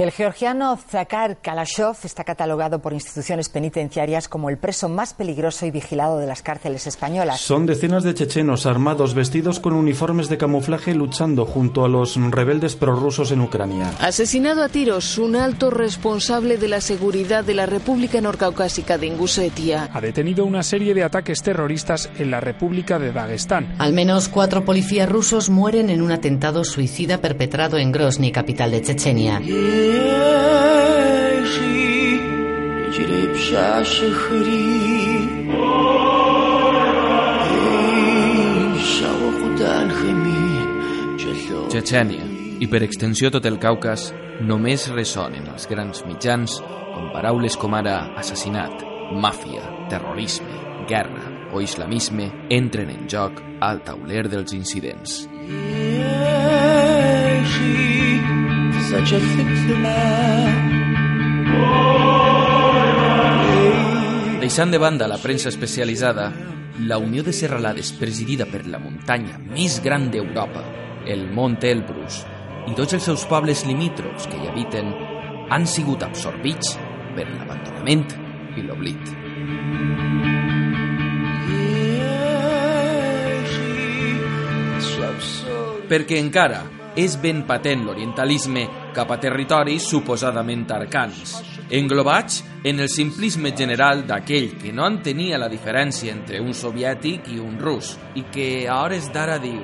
El georgiano Zakar Kalashov está catalogado por instituciones penitenciarias como el preso más peligroso y vigilado de las cárceles españolas. Son decenas de chechenos armados vestidos con uniformes de camuflaje luchando junto a los rebeldes prorrusos en Ucrania. Asesinado a tiros un alto responsable de la seguridad de la República Norcaucásica de Ingusetia. Ha detenido una serie de ataques terroristas en la República de Dagestán. Al menos cuatro policías rusos mueren en un atentado suicida perpetrado en Grozny, capital de Chechenia. Chechènia i per extensió tot el Caucas només ressonen els grans mitjans com paraules com ara assassinat, màfia, terrorisme, guerra o islamisme entren en joc al tauler dels incidents. Deixant de banda la premsa especialitzada, la Unió de Serralades presidida per la muntanya més gran d'Europa, el Mont Elbrus, i tots els seus pobles limítrofs que hi habiten han sigut absorbits per l'abandonament i l'oblit. Perquè encara és ben patent l'orientalisme cap a territoris suposadament arcans, englobats en el simplisme general d'aquell que no entenia la diferència entre un soviètic i un rus i que a hores d'ara diu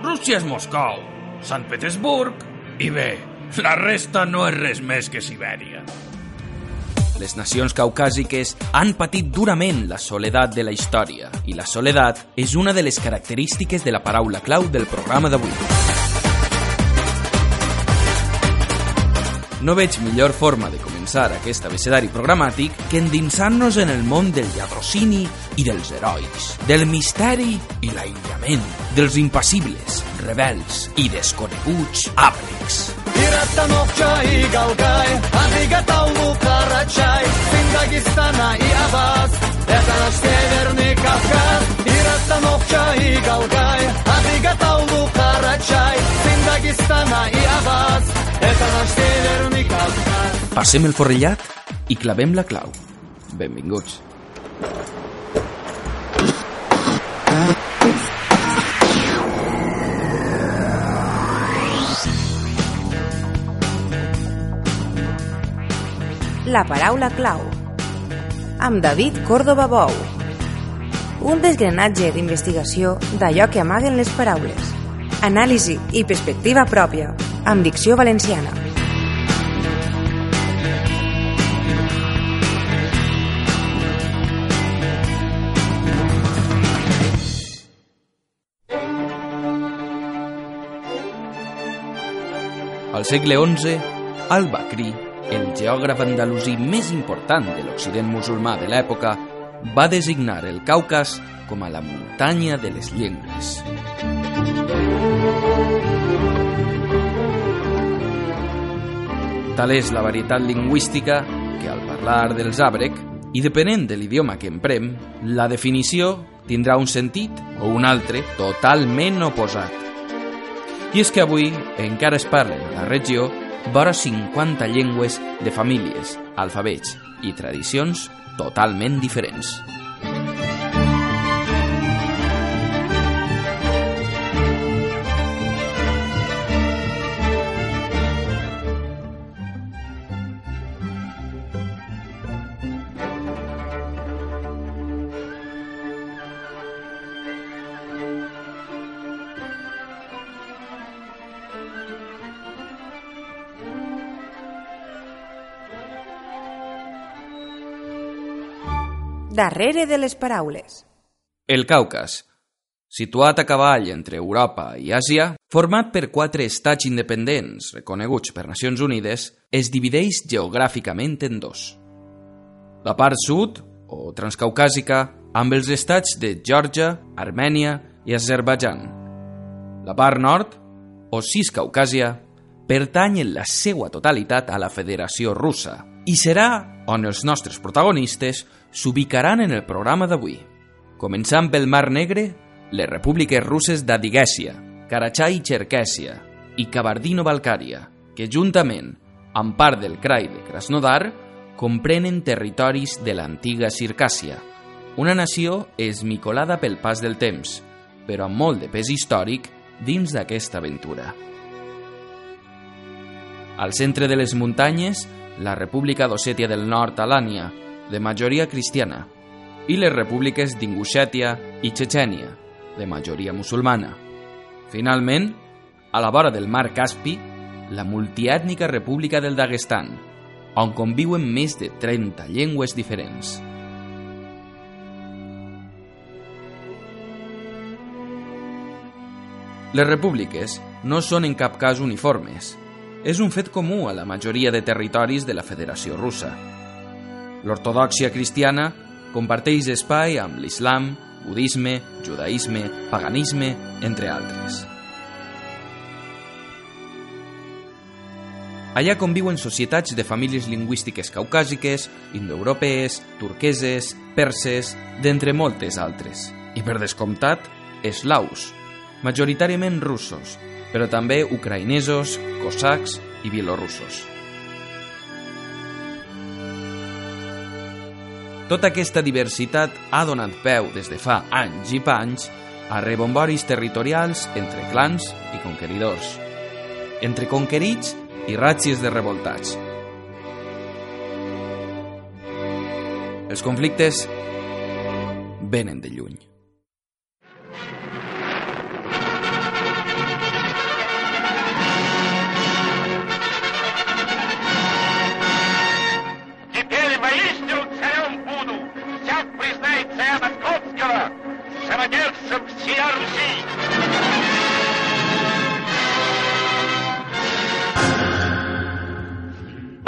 Rússia és Moscou, Sant Petersburg i bé, la resta no és res més que Sibèria. Les nacions caucàsiques han patit durament la soledat de la història i la soledat és una de les característiques de la paraula clau del programa d'avui. No veig millor forma de començar aquest abecedari programàtic que endinsar-nos en el món del lladrocini i dels herois, del misteri i l'aïllament, dels impassibles, rebels i desconeguts àbrecs. Ираттановча и Галгай, Адыгатаулу Карачай, сын Дагестана и Абаз, это наш северный Кавказ. Ираттановча и Галгай, Адыгатаулу Карачай, сын Дагестана и Абаз, это наш северный Кавказ. Passem el forrellat i clavem la clau. Benvinguts. La paraula clau. Amb David Córdoba Bou. Un desgranatge d'investigació d'allò que amaguen les paraules. Anàlisi i perspectiva pròpia, amb dicció valenciana. Al segle XI, Al-Bakri, el geògraf andalusí més important de l'Occident musulmà de l'època, va designar el Caucas com a la muntanya de les llengües. Tal és la varietat lingüística que al parlar dels àbrec, i depenent de l'idioma que emprem, la definició tindrà un sentit o un altre totalment oposat. I és que avui encara es parlen a la regió vora 50 llengües de famílies, alfabets i tradicions totalment diferents. Darrere de les paraules. El Caucas, situat a cavall entre Europa i Àsia, format per quatre estats independents reconeguts per Nacions Unides, es divideix geogràficament en dos. La part sud, o transcaucàsica, amb els estats de Geòrgia, Armènia i Azerbaidjan. La part nord, o Ciscaucàsia, pertany en la seva totalitat a la Federació Russa i serà on els nostres protagonistes s'ubicaran en el programa d'avui. Començant pel Mar Negre, les repúbliques russes d'Adigèsia, Karachay i Cherkèsia i Kabardino-Balcària, que juntament amb part del Krai de Krasnodar, comprenen territoris de l'antiga Circàcia, una nació esmicolada pel pas del temps, però amb molt de pes històric dins d'aquesta aventura. Al centre de les muntanyes, la República d'Ossètia del Nord Alània, de majoria cristiana, i les repúbliques d'Ingushetia i Chechènia, de majoria musulmana. Finalment, a la vora del mar Caspi, la multiètnica República del Daguestan, on conviuen més de 30 llengües diferents. Les repúbliques no són en cap cas uniformes. És un fet comú a la majoria de territoris de la Federació Russa. L'ortodòxia cristiana comparteix espai amb l'islam, budisme, judaïsme, paganisme, entre altres. Allà conviuen societats de famílies lingüístiques caucàsiques, indoeuropees, turqueses, perses, d'entre moltes altres. I per descomptat, eslaus, majoritàriament russos, però també ucraïnesos, cosacs i bielorussos. Tota aquesta diversitat ha donat peu des de fa anys i panys a rebomboris territorials entre clans i conqueridors, entre conquerits i ràtzies de revoltats. Els conflictes venen de lluny.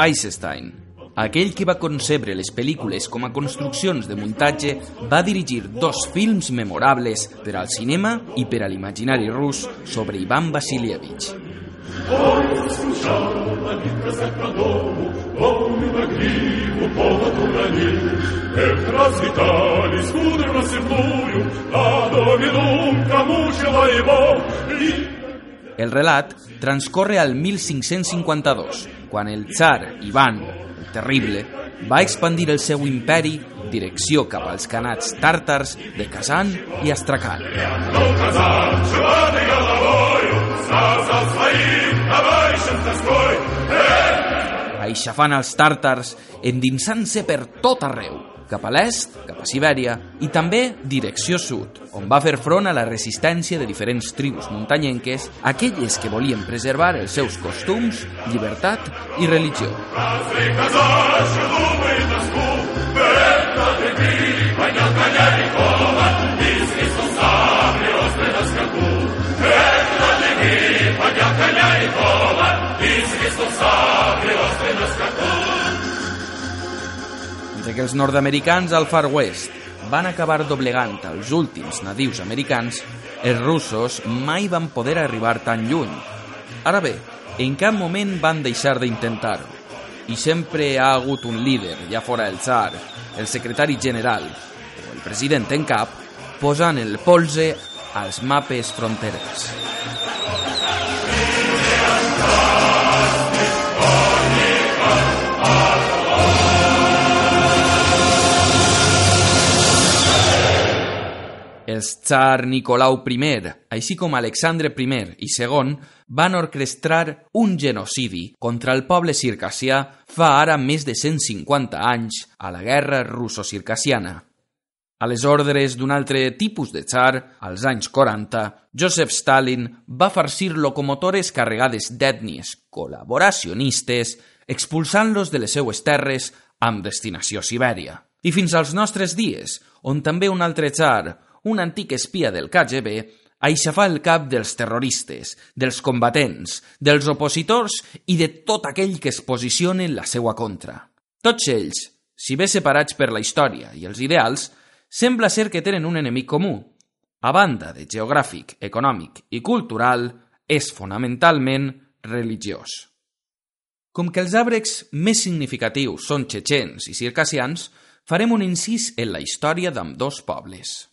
Eisenstein, aquell que va concebre les pel·lícules com a construccions de muntatge, va dirigir dos films memorables per al cinema i per a l'imaginari rus sobre Ivan Vasilievich. El relat transcorre al 1552, quan el tsar Ivan, el terrible, va expandir el seu imperi direcció cap als canats tàrtars de Kazan i Astrakhan. Aixafant els tàrtars, endinsant-se per tot arreu, cap a l'est, cap a Sibèria, i també direcció sud, on va fer front a la resistència de diferents tribus muntanyenques, aquelles que volien preservar els seus costums, llibertat i religió. приказал, шелупы и тоску, это mentre que els nord-americans al Far West van acabar doblegant als últims nadius americans, els russos mai van poder arribar tan lluny. Ara bé, en cap moment van deixar d'intentar-ho. I sempre ha hagut un líder, ja fora el tsar, el secretari general o el president en cap, posant el polze als mapes fronterers. Els tsar Nicolau I, així com Alexandre I i II, van orquestrar un genocidi contra el poble circassià fa ara més de 150 anys a la guerra russo-circassiana. A les ordres d'un altre tipus de tsar, als anys 40, Joseph Stalin va farcir locomotores carregades d'ètnies col·laboracionistes, expulsant-los de les seues terres amb destinació a Sibèria. I fins als nostres dies, on també un altre tsar, un antic espia del KGB, aixafar el cap dels terroristes, dels combatents, dels opositors i de tot aquell que es posicione en la seua contra. Tots ells, si bé separats per la història i els ideals, sembla ser que tenen un enemic comú. A banda de geogràfic, econòmic i cultural, és fonamentalment religiós. Com que els àbrecs més significatius són txetxens i circassians, farem un incís en la història d'ambdós pobles.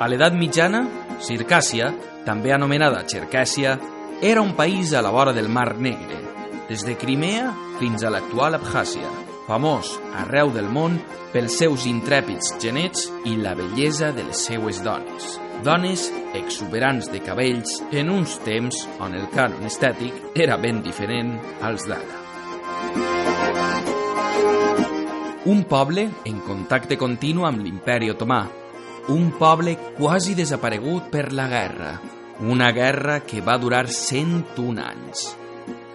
A l'edat mitjana, Circàcia, també anomenada Xercàcia, era un país a la vora del Mar Negre, des de Crimea fins a l'actual Abkhàzia, famós arreu del món pels seus intrèpids genets i la bellesa de les seues dones. Dones exuberants de cabells en uns temps on el cànon estètic era ben diferent als d'ara. Un poble en contacte continu amb l'imperi otomà, un poble quasi desaparegut per la guerra, una guerra que va durar 101 anys.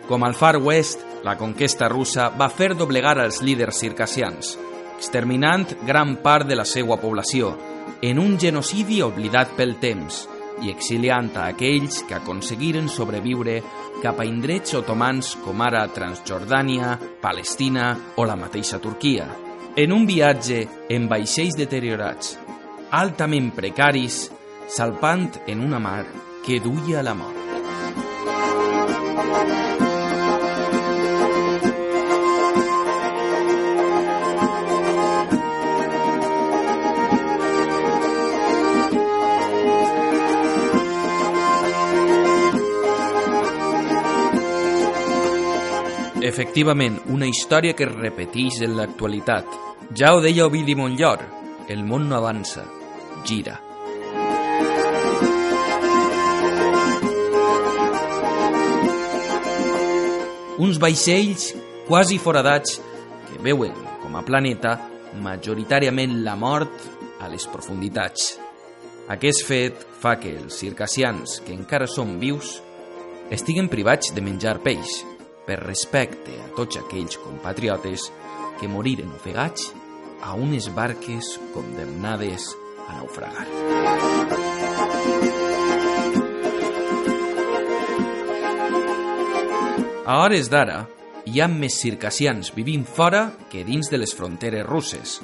Com al Far West, la conquesta russa va fer doblegar als líders circassians, exterminant gran part de la seva població, en un genocidi oblidat pel temps i exiliant a aquells que aconseguiren sobreviure cap a indrets otomans com ara Transjordània, Palestina o la mateixa Turquia. En un viatge en vaixells deteriorats, altament precaris, salpant en una mar que duia a la mort. Efectivament, una història que es repeteix en l'actualitat. Ja ho deia Ovidi Montllor, el món no avança, gira. Uns vaixells quasi foradats que veuen com a planeta majoritàriament la mort a les profunditats. Aquest fet fa que els circassians que encara són vius estiguen privats de menjar peix per respecte a tots aquells compatriotes que moriren ofegats a unes barques condemnades a naufragar. A hores d'ara, hi ha més circassians vivint fora que dins de les fronteres russes,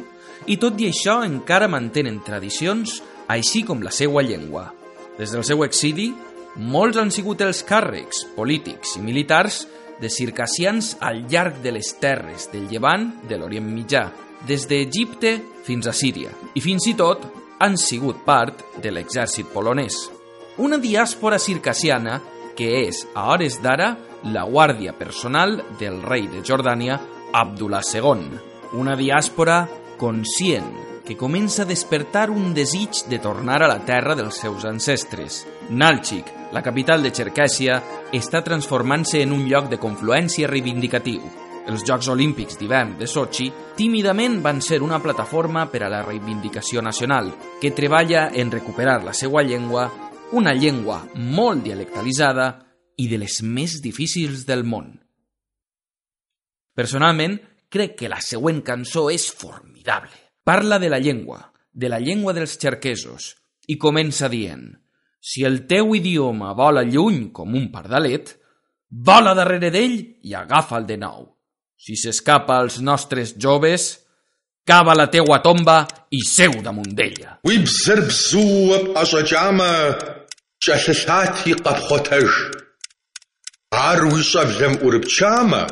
i tot i això encara mantenen tradicions així com la seva llengua. Des del seu exili, molts han sigut els càrrecs polítics i militars de circassians al llarg de les terres del Llevant de l'Orient Mitjà, des d'Egipte fins a Síria, i fins i tot han sigut part de l'exèrcit polonès. Una diàspora circassiana que és, a hores d'ara, la guàrdia personal del rei de Jordània, Abdullah II. Una diàspora conscient que comença a despertar un desig de tornar a la terra dels seus ancestres. Nalchik, la capital de Cherkessia, està transformant-se en un lloc de confluència reivindicatiu. Els Jocs Olímpics d'hivern de Sochi tímidament van ser una plataforma per a la reivindicació nacional, que treballa en recuperar la seva llengua, una llengua molt dialectalitzada i de les més difícils del món. Personalment, crec que la següent cançó és formidable. Parla de la llengua, de la llengua dels xerquesos, i comença dient «Si el teu idioma vola lluny com un pardalet, vola darrere d'ell i agafa'l de nou. Si s'escapa als nostres joves, cava la teua tomba i seu damunt d'ella». Уи бзэр бзууэ пӀэщӀэкӀамэ, кӀэлъылъати къэпхъуэтэж. Ар уи щӀэблэм Ӏурыпчамэ,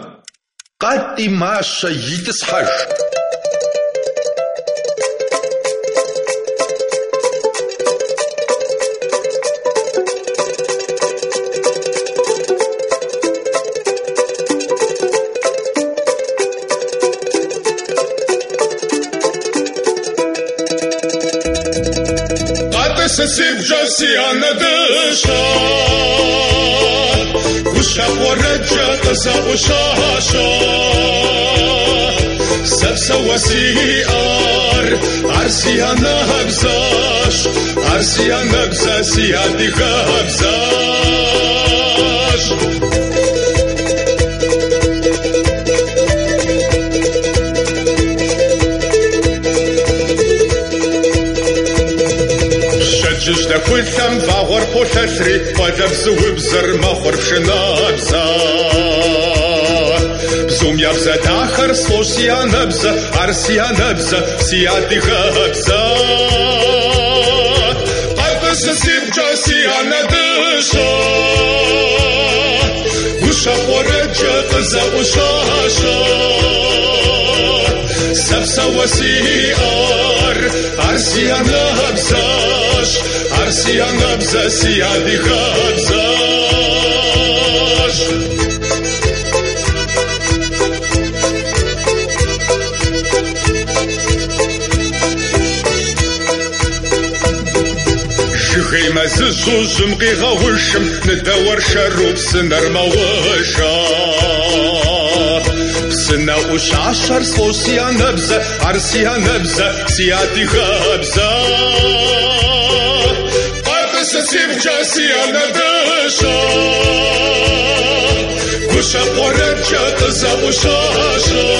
къэтӀи мащэ итӀысхьэж. سسیب جاسیان دشتار وشب و رجا قزا و شاشا سبسا و سیار عرسیان هبزاش عرسیان هبزا سیادی هبزاش Жыж дэхулъэм вагъуэр полъэлъри къуалэбзу убзэр мэхъур пшынабзэ. Бзум ябзэ дахэр слӏощ си анэбзэ, ар си анэбзэ, си адыгэбзэ. Къэпысысипкӏэ си анэдыщэ, ущэхъуэрэджэ къызэӏущащэ. savaşıyor Arsiyan habzaş Arsiyan habzas yadi habzaş Şükheyme zı suzum gığa huşum Nıda var şarup sınar mağışa سنر موشا بسنا وش عشر صوصي نبزة عرسي نبزة سياتي خبزة قربس سيب جاسي ندشا وشا قرب جاتزا وشاشا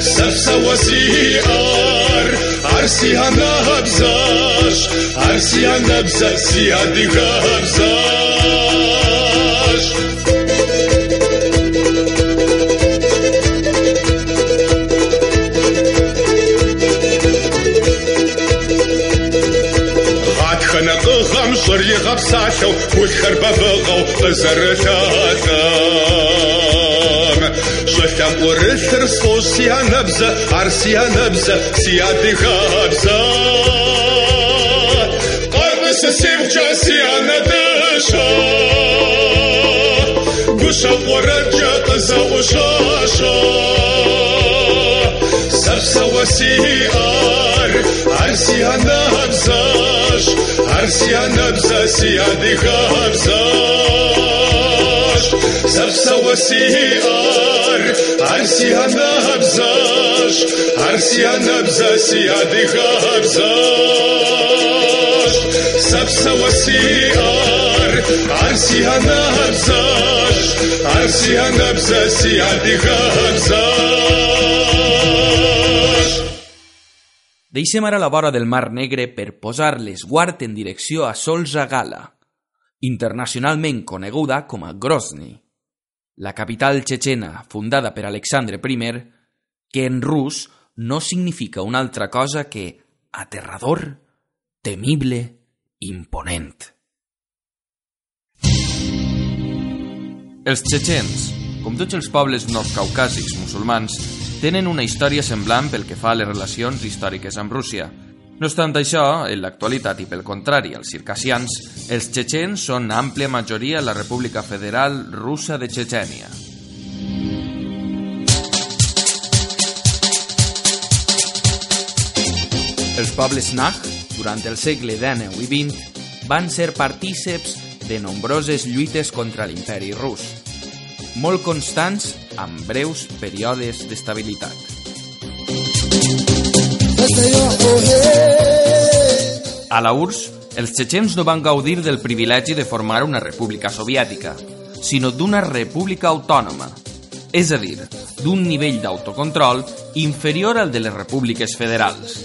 سفسا وسيار عرسي نبزاش عرسي خنقغم شر يغبساشو والخربة بغو بزرشاتم شلتم ورثر صوصيا نبزة عرسيا نبزة سيادي خبزة قرب سسيب جاسيا ندشا قشا ورجا قزا وشاشا سبسا وسيار عرسيا نبزاش عرسيا نبزة سيادي خبزاش سبسا وسيار عرسيا نبزاش عرسيا نبزة سيادي خبزاش سبسا وسيار Deixem ara la vora del Mar Negre per posar l'esguard en direcció a Solza Gala, internacionalment coneguda com a Grozny, la capital txetxena fundada per Alexandre I, que en rus no significa una altra cosa que aterrador, temible, imponent. Els txetxens, com tots els pobles nord-caucàsics musulmans, tenen una història semblant pel que fa a les relacions històriques amb Rússia. No obstant això, en l'actualitat i pel contrari als circassians, els txetxens són àmplia majoria a la República Federal Russa de Txetxènia. Els pobles Nag, durant el segle XIX i XX, van ser partíceps de nombroses lluites contra l'imperi rus, molt constants amb breus períodes d'estabilitat. A la URSS, els txetxens no van gaudir del privilegi de formar una república soviètica, sinó d'una república autònoma, és a dir, d'un nivell d'autocontrol inferior al de les repúbliques federals.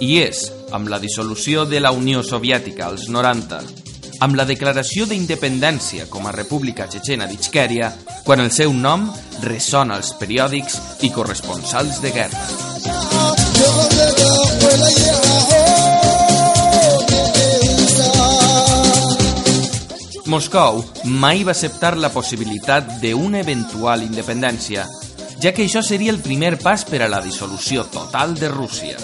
I és amb la dissolució de la Unió Soviètica als 90, amb la declaració d'independència com a República Txetxena d'Ichkèria, quan el seu nom ressona als periòdics i corresponsals de guerra. Moscou mai va acceptar la possibilitat d'una eventual independència, ja que això seria el primer pas per a la dissolució total de Rússia.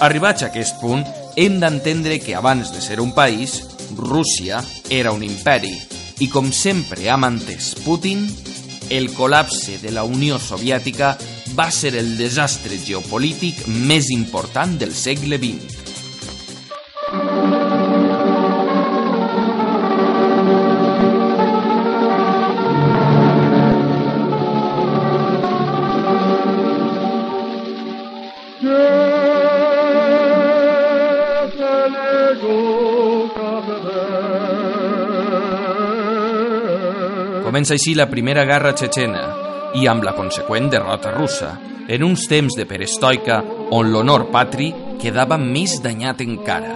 Arribats a aquest punt, hem d'entendre que abans de ser un país, Rússia era un imperi i com sempre ha mantès Putin, el col·lapse de la Unió Soviètica va ser el desastre geopolític més important del segle XX. Comença així la Primera Guerra Txetxena i amb la conseqüent derrota russa, en uns temps de perestoica on l'honor patri quedava més danyat encara.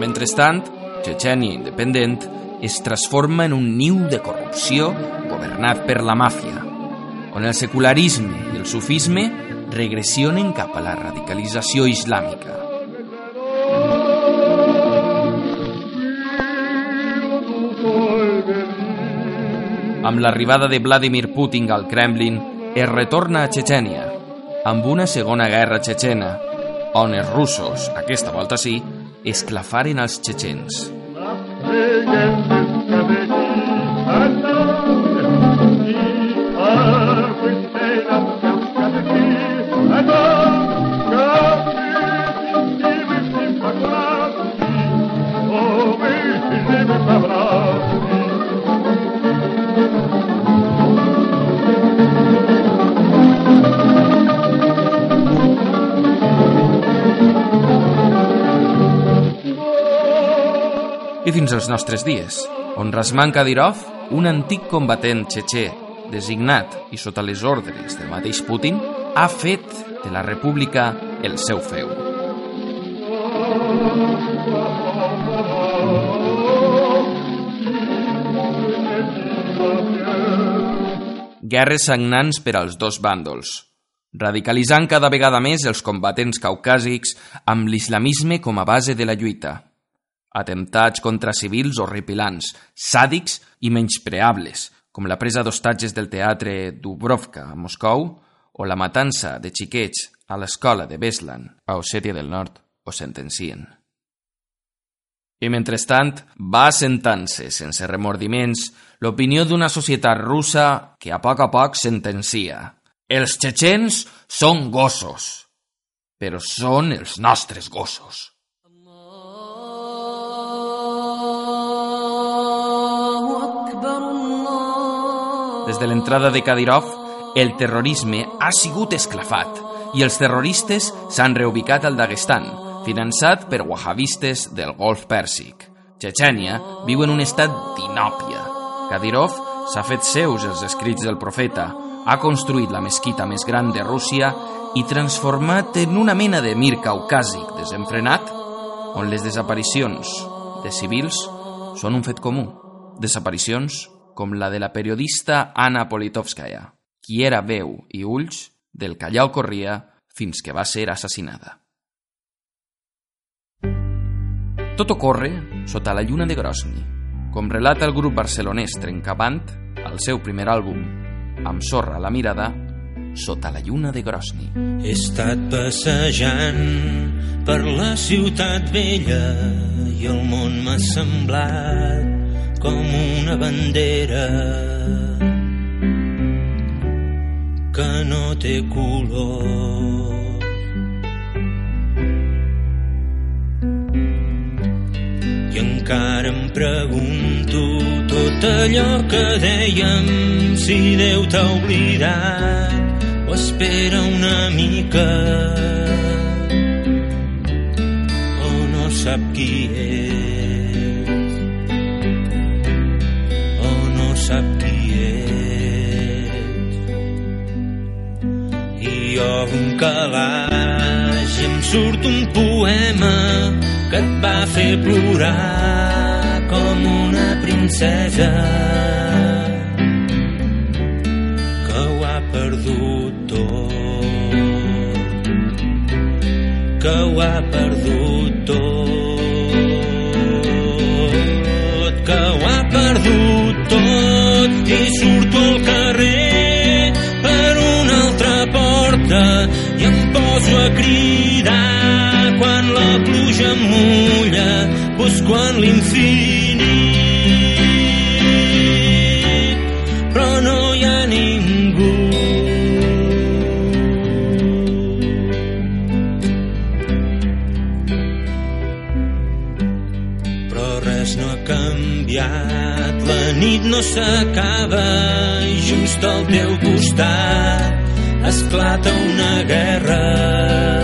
Mentrestant, Txetxènia independent es transforma en un niu de corrupció governat per la màfia, on el secularisme i el sufisme regressionen cap a la radicalització islàmica. Amb l'arribada de Vladimir Putin al Kremlin, es retorna a Chechènia, amb una segona guerra txetxena, on els russos, aquesta volta sí, esclafaren els txetxens. Als nostres dies, on Rasman Kadyrov, un antic combatent txetxè designat i sota les ordres del mateix Putin, ha fet de la república el seu feu. Guerres sagnants per als dos bàndols, radicalitzant cada vegada més els combatents caucàsics amb l'islamisme com a base de la lluita. Atemptats contra civils horripilants, sàdics i menyspreables, com la presa d'hostatges del teatre Dubrovka a Moscou o la matança de xiquets a l'escola de Beslan a Ossètia del Nord, o sentencien. I mentrestant va assentant-se sense remordiments l'opinió d'una societat russa que a poc a poc sentencia. Els txetxens són gossos, però són els nostres gossos. Des de l'entrada de Kadyrov, el terrorisme ha sigut esclafat i els terroristes s'han reubicat al Daguestan, finançat per wahhabistes del Golf Pèrsic. Txetxènia viu en un estat d'inòpia. Kadyrov s'ha fet seus els escrits del profeta, ha construït la mesquita més gran de Rússia i transformat en una mena de mir caucàsic desenfrenat, on les desaparicions de civils són un fet comú. Desaparicions com la de la periodista Anna Politovskaya, qui era veu i ulls del que allà ocorria fins que va ser assassinada. Tot ocorre sota la lluna de Grosny, com relata el grup barcelonès Trencabant al seu primer àlbum, amb sorra a la mirada, sota la lluna de Grosny. He estat passejant per la ciutat vella i el món m'ha semblat com una bandera que no té color. I encara em pregunto tot allò que dèiem, si Déu t'ha oblidat o espera una mica o no sap qui és jo un calaix em surt un poema que et va fer plorar com una princesa. Que ho ha perdut tot. Que ho ha perdut cridar quan la pluja em mulla busco en l'infinit però no hi ha ningú. Però res no ha canviat la nit no s'acaba just al teu costat esclata una guerra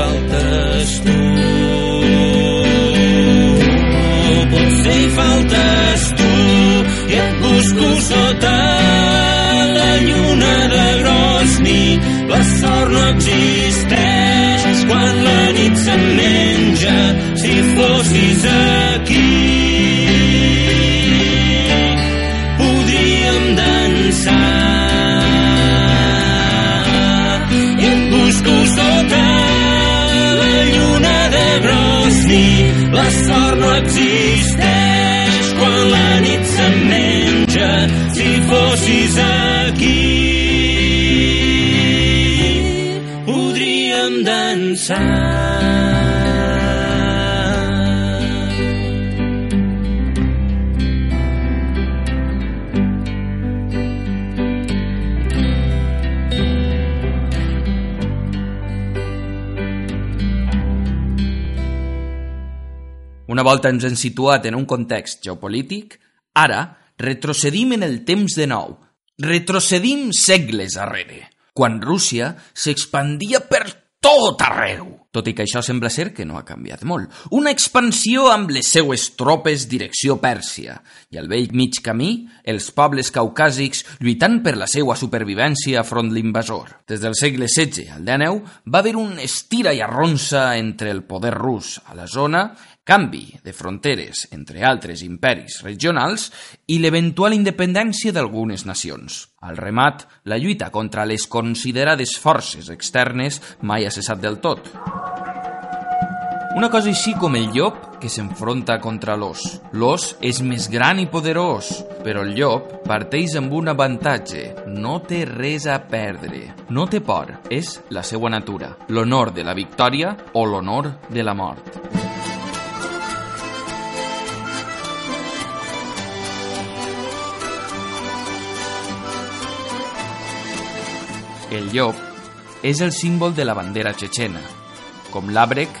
faltes tu. Potser hi faltes tu i et busco sota la lluna de Grosny. La sort no existeix quan la nit se'n menja. Si fossis aquí, fossis aquí, podríem dansar. Una volta ens hem situat en un context geopolític, ara retrocedim en el temps de nou. Retrocedim segles arrere, quan Rússia s'expandia per tot arreu. Tot i que això sembla ser que no ha canviat molt. Una expansió amb les seues tropes direcció Pèrsia i al vell mig camí els pobles caucàsics lluitant per la seua supervivència front l'invasor. Des del segle XVI al XIX va haver un estira i arronsa entre el poder rus a la zona canvi de fronteres entre altres imperis regionals i l'eventual independència d'algunes nacions. Al remat, la lluita contra les considerades forces externes mai ha cessat del tot. Una cosa així com el llop que s'enfronta contra l'os. L'os és més gran i poderós, però el llop parteix amb un avantatge. No té res a perdre. No té por. És la seva natura. L'honor de la victòria o l'honor de la mort. El llop és el símbol de la bandera txetxena, com l'àbrec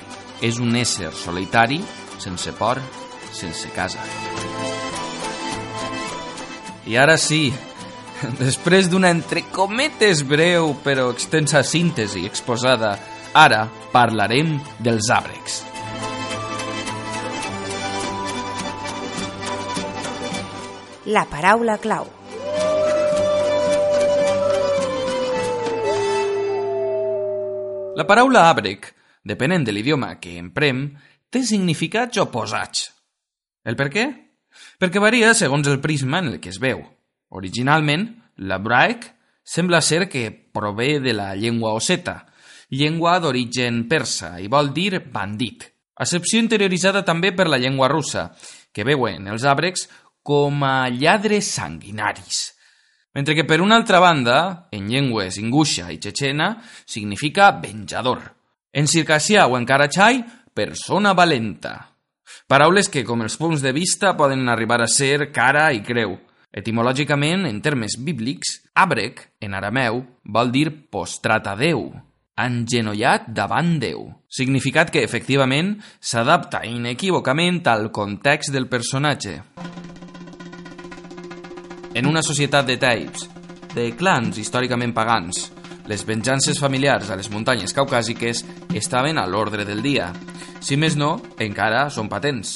és un ésser solitari, sense por, sense casa. I ara sí, després d'una entre cometes breu però extensa síntesi exposada, ara parlarem dels àbrecs. La paraula clau. La paraula àbrec, depenent de l'idioma que emprem, té significats oposats. El per què? Perquè varia segons el prisma en el que es veu. Originalment, l'hebraic sembla ser que prové de la llengua osseta, llengua d'origen persa i vol dir bandit. Accepció interioritzada també per la llengua russa, que veuen els àbrecs com a lladres sanguinaris, mentre que per una altra banda, en llengües ingusha i txetxena, significa venjador. En circassià o en karachai, persona valenta. Paraules que, com els punts de vista, poden arribar a ser cara i creu. Etimològicament, en termes bíblics, àbrec, en arameu, vol dir postrat a Déu, engenollat davant Déu. Significat que, efectivament, s'adapta inequívocament al context del personatge. En una societat de taipes, de clans històricament pagans, les venjances familiars a les muntanyes caucàsiques estaven a l'ordre del dia. Si més no, encara són patents.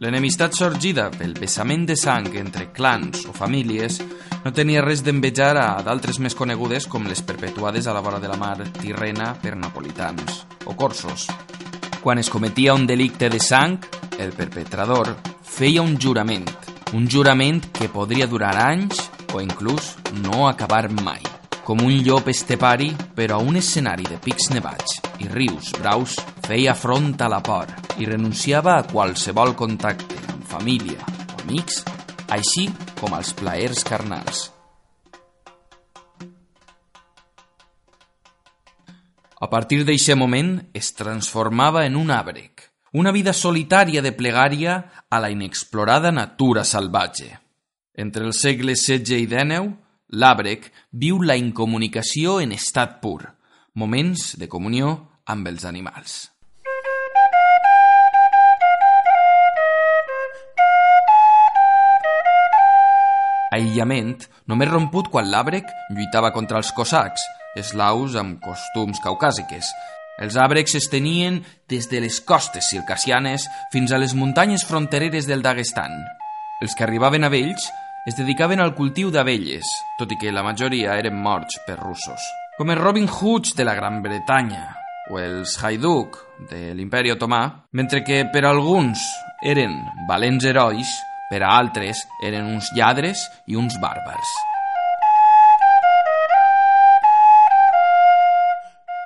L'enemistat sorgida pel vessament de sang entre clans o famílies no tenia res d'envejar a d'altres més conegudes com les perpetuades a la vora de la mar Tirrena per napolitans o corsos. Quan es cometia un delicte de sang, el perpetrador feia un jurament, un jurament que podria durar anys o inclús no acabar mai. Com un llop estepari, però a un escenari de pics nevats i rius braus, feia front a la por i renunciava a qualsevol contacte amb família o amics, així com als plaers carnals. A partir d'eixe moment es transformava en un àbrec, una vida solitària de plegària a la inexplorada natura salvatge. Entre els segles XVI i XIX, l'àbrec viu la incomunicació en estat pur, moments de comunió amb els animals. Aïllament només romput quan l'àbrec lluitava contra els cosacs, eslaus amb costums caucàsiques. Els àbrecs es tenien des de les costes circassianes fins a les muntanyes frontereres del Daguestan. Els que arribaven a vells es dedicaven al cultiu d'abelles, tot i que la majoria eren morts per russos. Com els Robin Hoods de la Gran Bretanya o els Haiduk de l'imperi otomà, mentre que per alguns eren valents herois, per a altres eren uns lladres i uns bàrbars.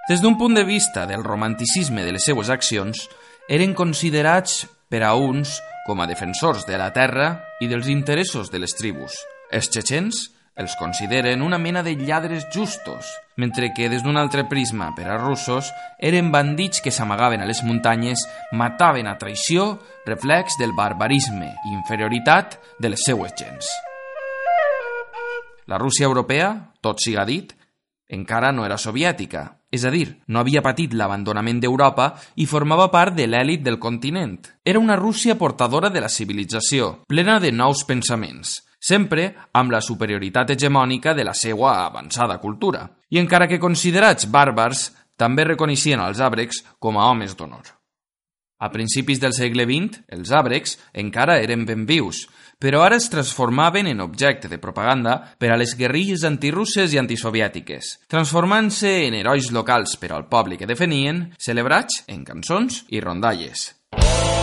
Des d'un punt de vista del romanticisme de les seues accions, eren considerats per a uns com a defensors de la terra i dels interessos de les tribus. Els txetxens els consideren una mena de lladres justos, mentre que des d'un altre prisma per a russos eren bandits que s'amagaven a les muntanyes, mataven a traïció, reflex del barbarisme i inferioritat de les seues gens. La Rússia europea, tot siga dit, encara no era soviètica, és a dir, no havia patit l'abandonament d'Europa i formava part de l'èlit del continent. Era una Rússia portadora de la civilització, plena de nous pensaments, sempre amb la superioritat hegemònica de la seva avançada cultura. I encara que considerats bàrbars, també reconeixien els àbrecs com a homes d'honor. A principis del segle XX, els àbrecs encara eren ben vius, però ara es transformaven en objecte de propaganda per a les guerrilles antirusses i antisoviètiques, transformant-se en herois locals per al poble que defenien, celebrats en cançons i rondalles. Per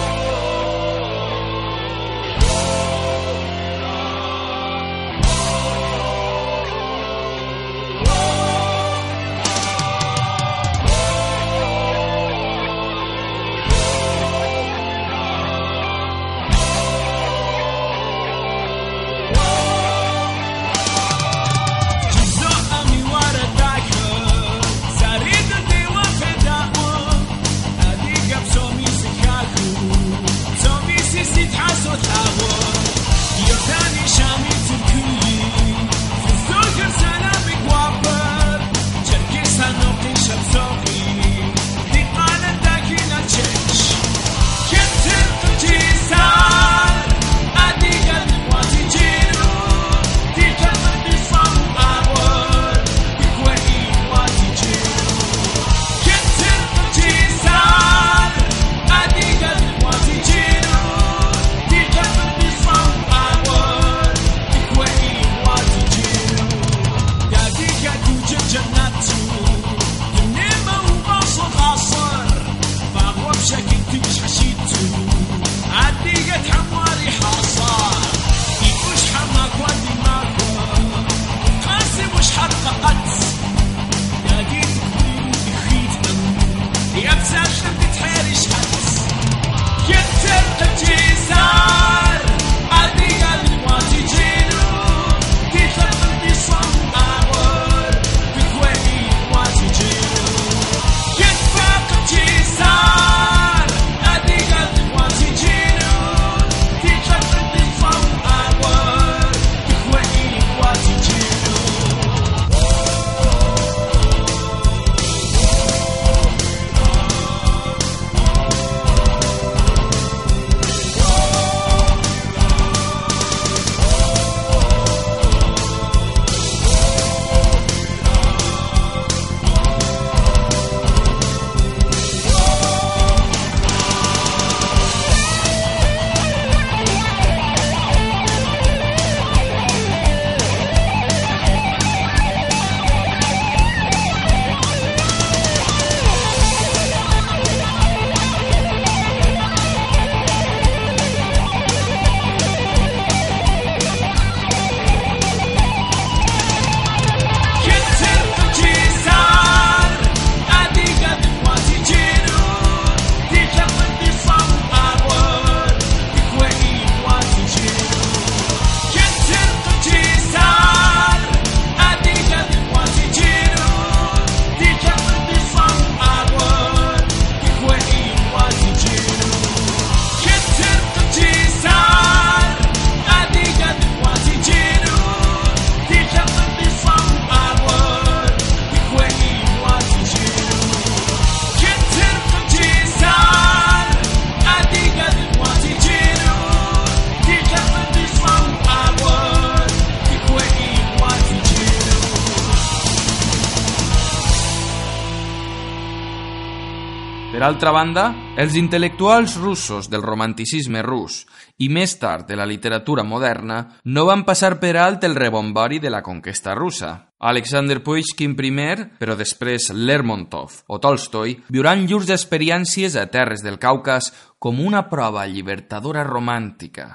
altra banda, els intel·lectuals russos del romanticisme rus i més tard de la literatura moderna no van passar per alt el rebombori de la conquesta russa. Alexander Puishkin primer, però després Lermontov o Tolstoi, viuran llurs experiències a terres del Caucas com una prova llibertadora romàntica,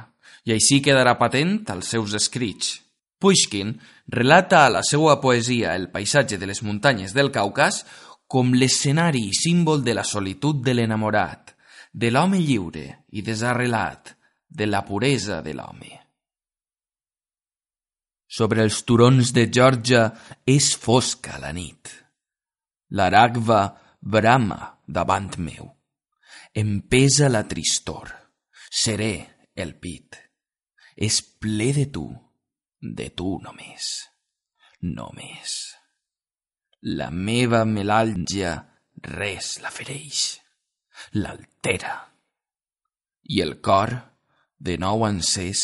i així quedarà patent als seus escrits. Puishkin relata a la seva poesia el paisatge de les muntanyes del Caucas com l'escenari i símbol de la solitud de l'enamorat, de l'home lliure i desarrelat, de la puresa de l'home. Sobre els turons de Georgia és fosca la nit. L'Aragva brama davant meu. Em pesa la tristor. Seré el pit. És ple de tu, de tu només. Només. La meva melàlgia res la fereix, l'altera. I el cor, de nou encès,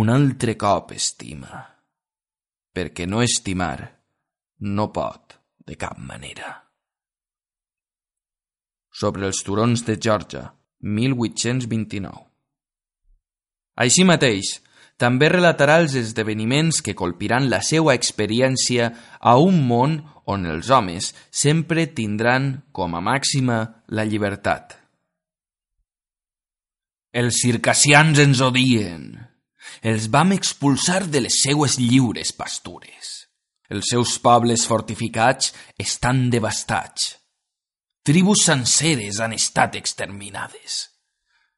un altre cop estima, perquè no estimar no pot de cap manera. Sobre els turons de Georgia, 1829. Així mateix, també relatarà els esdeveniments que colpiran la seva experiència a un món on els homes sempre tindran com a màxima la llibertat. Els circassians ens odien. Els vam expulsar de les seues lliures pastures. Els seus pobles fortificats estan devastats. Tribus senceres han estat exterminades.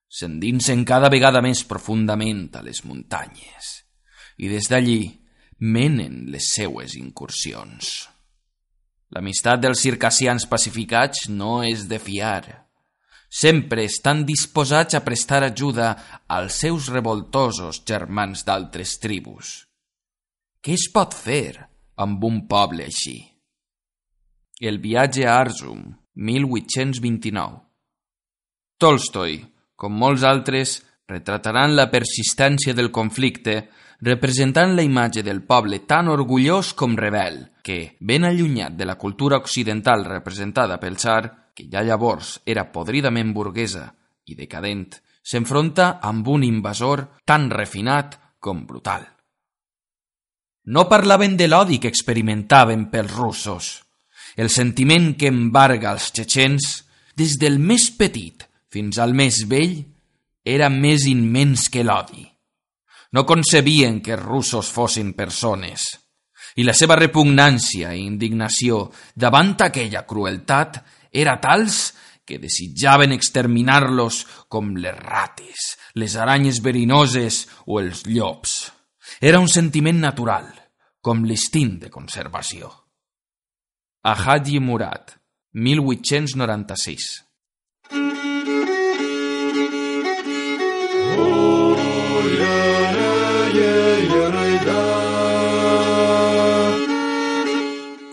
S'endinsen cada vegada més profundament a les muntanyes i des d'allí menen les seues incursions. L'amistat dels circassians pacificats no és de fiar. Sempre estan disposats a prestar ajuda als seus revoltosos germans d'altres tribus. Què es pot fer amb un poble així? El viatge a Arzum, 1829. Tolstoi, com molts altres, retrataran la persistència del conflicte representant la imatge del poble tan orgullós com rebel, que, ben allunyat de la cultura occidental representada pel tsar, que ja llavors era podridament burguesa i decadent, s'enfronta amb un invasor tan refinat com brutal. No parlaven de l'odi que experimentaven pels russos, el sentiment que embarga els txetxens, des del més petit fins al més vell, era més immens que l'odi. No concebien que els russos fossin persones, i la seva repugnància i indignació davant aquella crueltat era tals que desitjaven exterminar-los com les rates, les aranyes verinoses o els llops. Era un sentiment natural, com l'instint de conservació. Ahadi Murad, 1896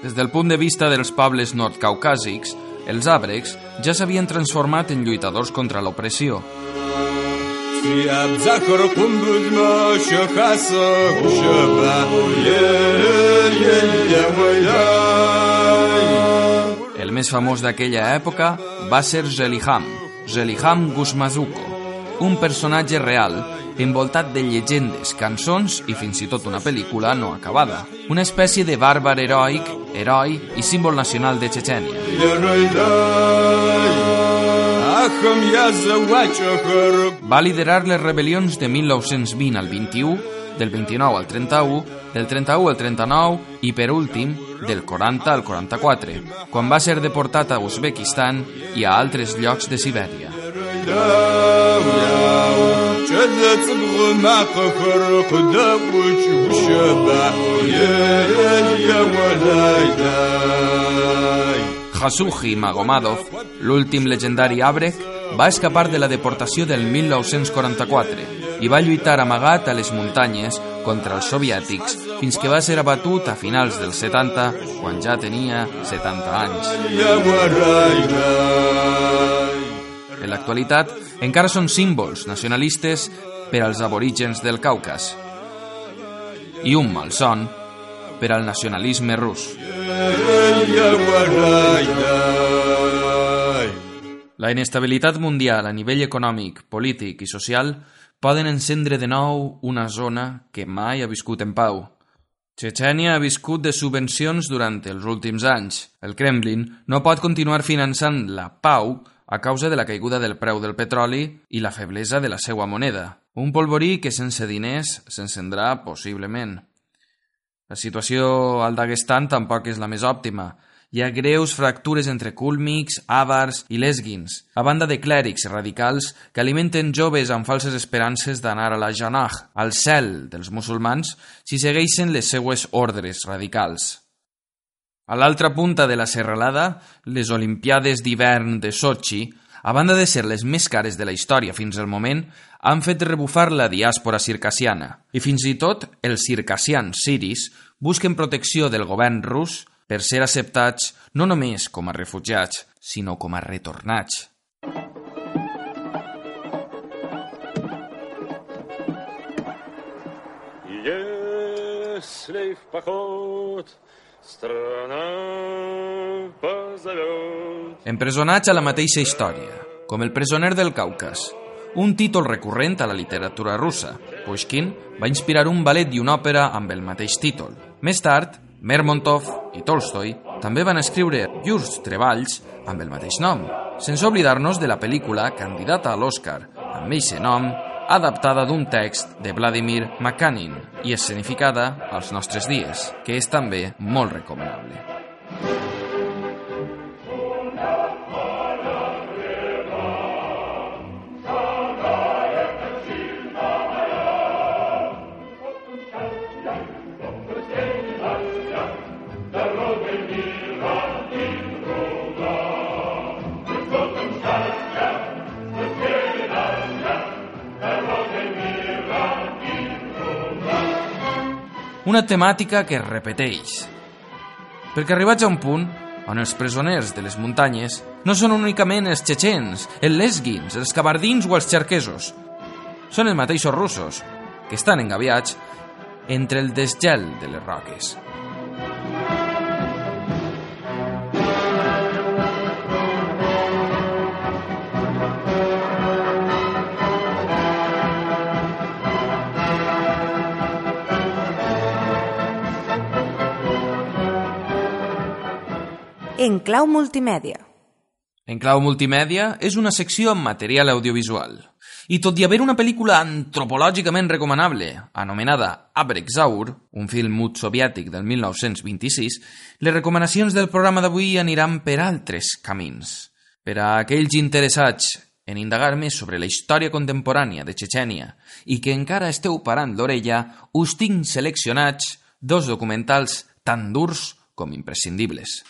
Des del punt de vista dels pobles nord-caucàsics, els àbrecs ja s'havien transformat en lluitadors contra l'opressió. El més famós d'aquella època va ser Zeliham, Zeliham Gusmazuko, un personatge real envoltat de llegendes, cançons i fins i tot una pel·lícula no acabada. Una espècie de bàrbar heroic, heroi i símbol nacional de Chechenia. Va liderar les rebel·lions de 1920 al 21, del 29 al 31, del 31 al 39 i, per últim, del 40 al 44, quan va ser deportat a Uzbekistan i a altres llocs de Sibèria. Hasuji Magomedov, l'últim legendari àbrec, va escapar de la deportació del 1944 i va lluitar amagat a les muntanyes contra els soviètics fins que va ser abatut a finals dels 70 quan ja tenia 70 anys. En l'actualitat, encara són símbols nacionalistes per als aborígens del Caucas i un malson per al nacionalisme rus. La inestabilitat mundial a nivell econòmic, polític i social poden encendre de nou una zona que mai ha viscut en pau. Chechenia ha viscut de subvencions durant els últims anys. El Kremlin no pot continuar finançant la pau a causa de la caiguda del preu del petroli i la feblesa de la seva moneda. Un polvorí que sense diners s'encendrà possiblement. La situació al Daguestan tampoc és la més òptima. Hi ha greus fractures entre kulmiks, àvars i lesguins, a banda de clèrics radicals que alimenten joves amb falses esperances d'anar a la Janah, al cel dels musulmans, si segueixen les seues ordres radicals. A l'altra punta de la serralada, les Olimpiades d'hivern de Sochi, a banda de ser les més cares de la història fins al moment, han fet rebufar la diàspora circassiana. I fins i tot els circassians siris busquen protecció del govern rus per ser acceptats no només com a refugiats, sinó com a retornats. Если в поход страна позовет... Empresonats a la mateixa història, com el presoner del Caucas, un títol recurrent a la literatura russa. Pushkin va inspirar un ballet i una òpera amb el mateix títol. Més tard, Mermontov i Tolstoi també van escriure llurs treballs amb el mateix nom, sense oblidar-nos de la pel·lícula candidata a l'Oscar, amb eixe nom, adaptada d'un text de Vladimir Makanin i escenificada als nostres dies, que és també molt recomanable. Una temàtica que es repeteix. Perquè arribats a un punt on els presoners de les muntanyes no són únicament els txetxens, els lesguins, els cabardins o els xerquesos. Són els mateixos russos, que estan engaviats entre el desgel de les roques. En clau multimèdia. En clau multimèdia és una secció amb material audiovisual. I tot i haver una pel·lícula antropològicament recomanable, anomenada Abrexaur, un film mut soviètic del 1926, les recomanacions del programa d'avui aniran per altres camins. Per a aquells interessats en indagar més sobre la història contemporània de Chechènia i que encara esteu parant l'orella, us tinc seleccionats dos documentals tan durs com imprescindibles.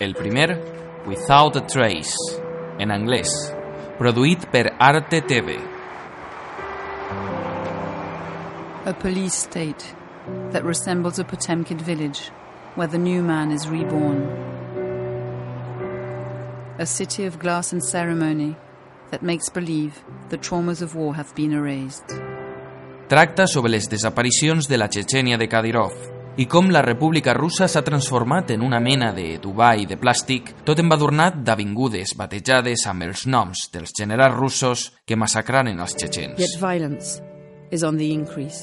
El primer, Without a Trace, en anglès, produït per Arte TV. A police state that resembles a Potemkin village where the new man is reborn. A city of glass and ceremony that makes believe the traumas of war have been erased. Tracta sobre les desaparicions de la Chechènia de Kadyrov i com la República Russa s'ha transformat en una mena de Dubai de plàstic, tot embadurnat d'avingudes batejades amb els noms dels generals russos que massacraren els txetxens. Yet violence is on the increase.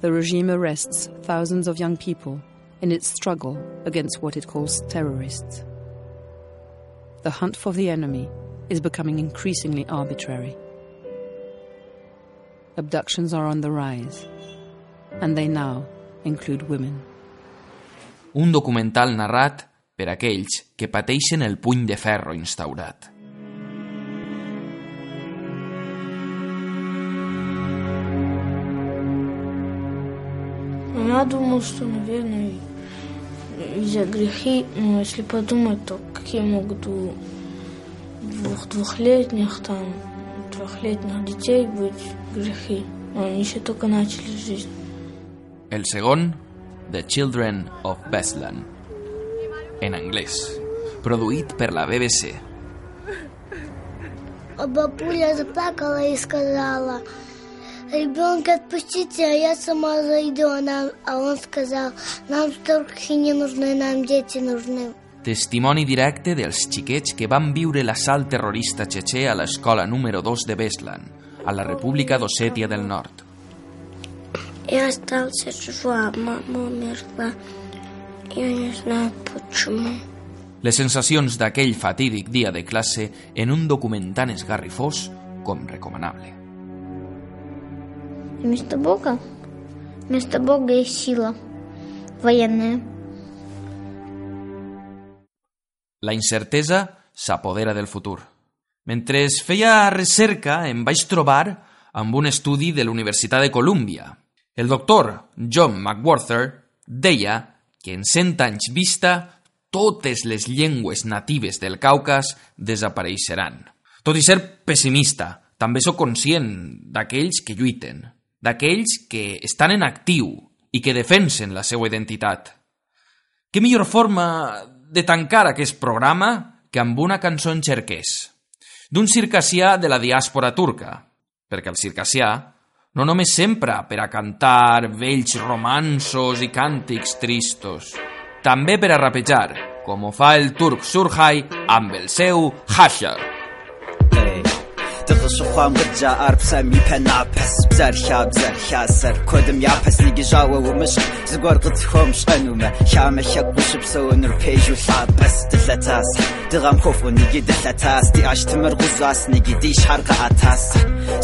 The regime arrests thousands of young people in its struggle against what it calls terrorists. The hunt for the enemy is becoming increasingly arbitrary. Abductions are on the rise, and they now include women. Un documental narrat per aquells que pateixen el puny de ferro instaurat. Ну, Я думал, что, наверное, из-за грехи, ну, если подумать, то какие могут у двух двухлетних, там, трехлетних детей быть грехи. Но они еще только начали жизнь. El segon, The Children of Beslan, en anglès, produït per la BBC. Бабуля заплакала и сказала, ребенка отпустите, а я сама зайду. Она, а он сказал, нам старухи не нужны, нам дети нужны. Testimoni directe dels xiquets que van viure l'assalt terrorista txetxè a l'escola número 2 de Beslan, a la República d'Ossètia del Nord. Я остался жива, мама умерла. Я не знаю почему. Les sensacions d'aquell fatídic dia de classe en un document tan esgarrifós com recomanable. Вместо Бога, вместо Бога есть сила военная. La incertesa s'apodera del futur. Mentre es feia recerca em vaig trobar amb un estudi de l'Universitat de Colúmbia. el doctor John McWhorter deia que en 100 anys vista totes les llengües natives del Caucas desapareixeran. Tot i ser pessimista, també sóc conscient d'aquells que lluiten, d'aquells que estan en actiu i que defensen la seva identitat. Què millor forma de tancar aquest programa que amb una cançó en xerquès, d'un circassià de la diàspora turca, perquè el circassià no només sempre per a cantar vells romansos i càntics tristos, també per a rapejar, com ho fa el turc Surhai amb el seu Hashar. Դղշ խամ գջա արփսա մի փենապս բզարշա բզարշա սար կոդմ япас նիգիժաուա ումշ զգոր գծխոմ շանումը շամը շակ բուշպ սոնր փեջու լաբս դլատաս դղամ խոֆ ու նիգի դլատաս դի աշտմր գուզաս նիգի դի շարqa атас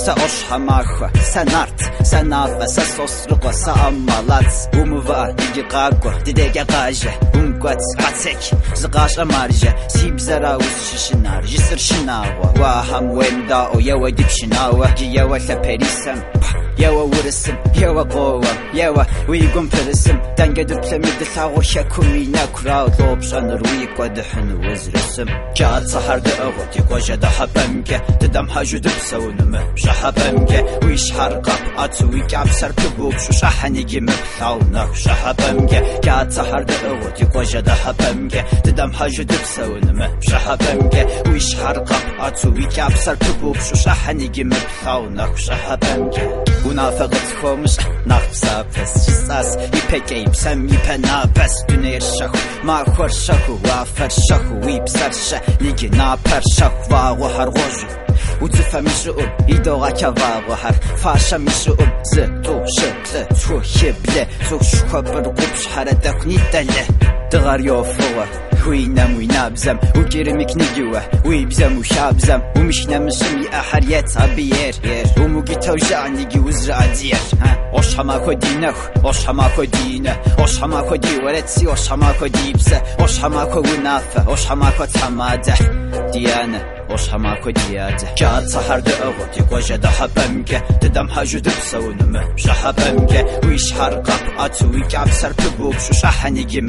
սա օշ համախ սանարտ սանավ սա սոսրqa սա ամալած ումվա դիգի ղագ դիդեգա ղաժ ում Gott Spatzek Zgash amarja Sib zara ushishina Jisr shinawa Waham wenda O yawa dipshinawa Jiyawa la perisam Ява урысым, ява гоовам, ява уигум пырысым, данга дыплэми дылъагъо щэкум инэку раулӏо пшӏэныр уикӏо дыхьын узрысым. Кӏат сыхьэр дыӏыгъу тигуэжьэ дыхьэпӏэмкӏэ, тыдэмхьэжьу дыпсэунымэ пшӏыхьэпӏэмкӏэ, уи щхьэр къэп ӏэцу уи кӏапсэр пыгу пшӏушӏыхьэн игимэ плъагъу нэху пшӏыхьэпӏэмкӏэ, кӏат сыхьэр дыӏыгъу тигуэжьэ дыхьэпӏэмкӏэ, тыдэмхьэжьу дыпсэунымэ пшӏыхьэпӏэмкӏэ, уи щхьэр къэп ӏэцу уи кӏапсэр пыгу пшӏушӏыхьэн игимэ плъагъу нэху пшӏыхьэпӏэмкӏэ. Унафэкъэ тхуэмыщхь нэхъ псапэс жысӏэс, ипэкӏэ и псэм и пэнапэс. Дунейр щэху, махуэр щэху, уафэр щэху, уи псэр щэ, ики напэр щэху, вагъуэхьэр гъуэжьу. Уцифэм ишӏуӏур, идогъэкӏэвагъуэхьэр, фащэм ишӏуӏур, зы, тӏу, шы, лӏы, тху, хы, блы, цӏыху шхуэпӏыр, гъупщхьэрэ, дэху, нитӏэ, лы. دغار يوفوه وينام وينابزم وكيرمك نجوه ويبزم وشابزم ومش نمشم أحر يتصابير وموجي توجعني جي وزرع دير وش حماكو دينه وش حماكو دينه وش حماكو دي ورتسي وش حماكو ديبسه وش حماكو ونافه وش حماكو تحماده ديانه وش حماكو دياده جات سحر دأغوت يقوى دا حبمك تدم حاجو دبسونم شحبمك ويش حرقب أتوي كعب سر كبوب شو شحنيجي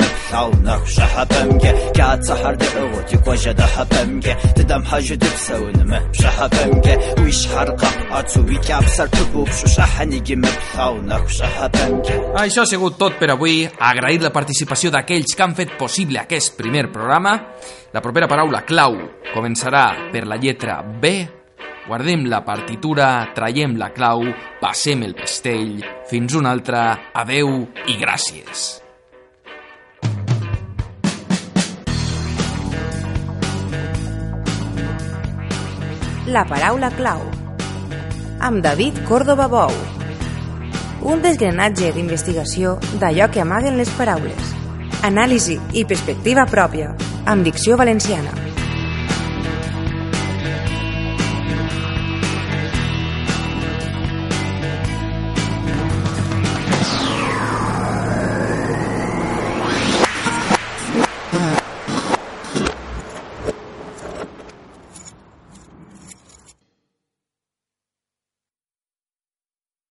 مبثاونك شحبمك جات سحر دأغوت يقوى دا حبمك تدم حاجو دبسونم شحبمك ويش حرقب أتوي كعب سر كبوب شو شحنيجي مبثاونك شحبمك Això ha sigut tot per avui. Agrair la participació d'aquells que han fet possible aquest primer programa. La propera paraula clau començarà per la lletra B. Guardem la partitura, traiem la clau, passem el pestell. Fins una altra. Adeu i gràcies. La paraula clau. Amb David Córdoba Bou. Un desgranatge d'investigació d'allò que amaguen les paraules. Anàlisi i perspectiva pròpia, amb dicció valenciana.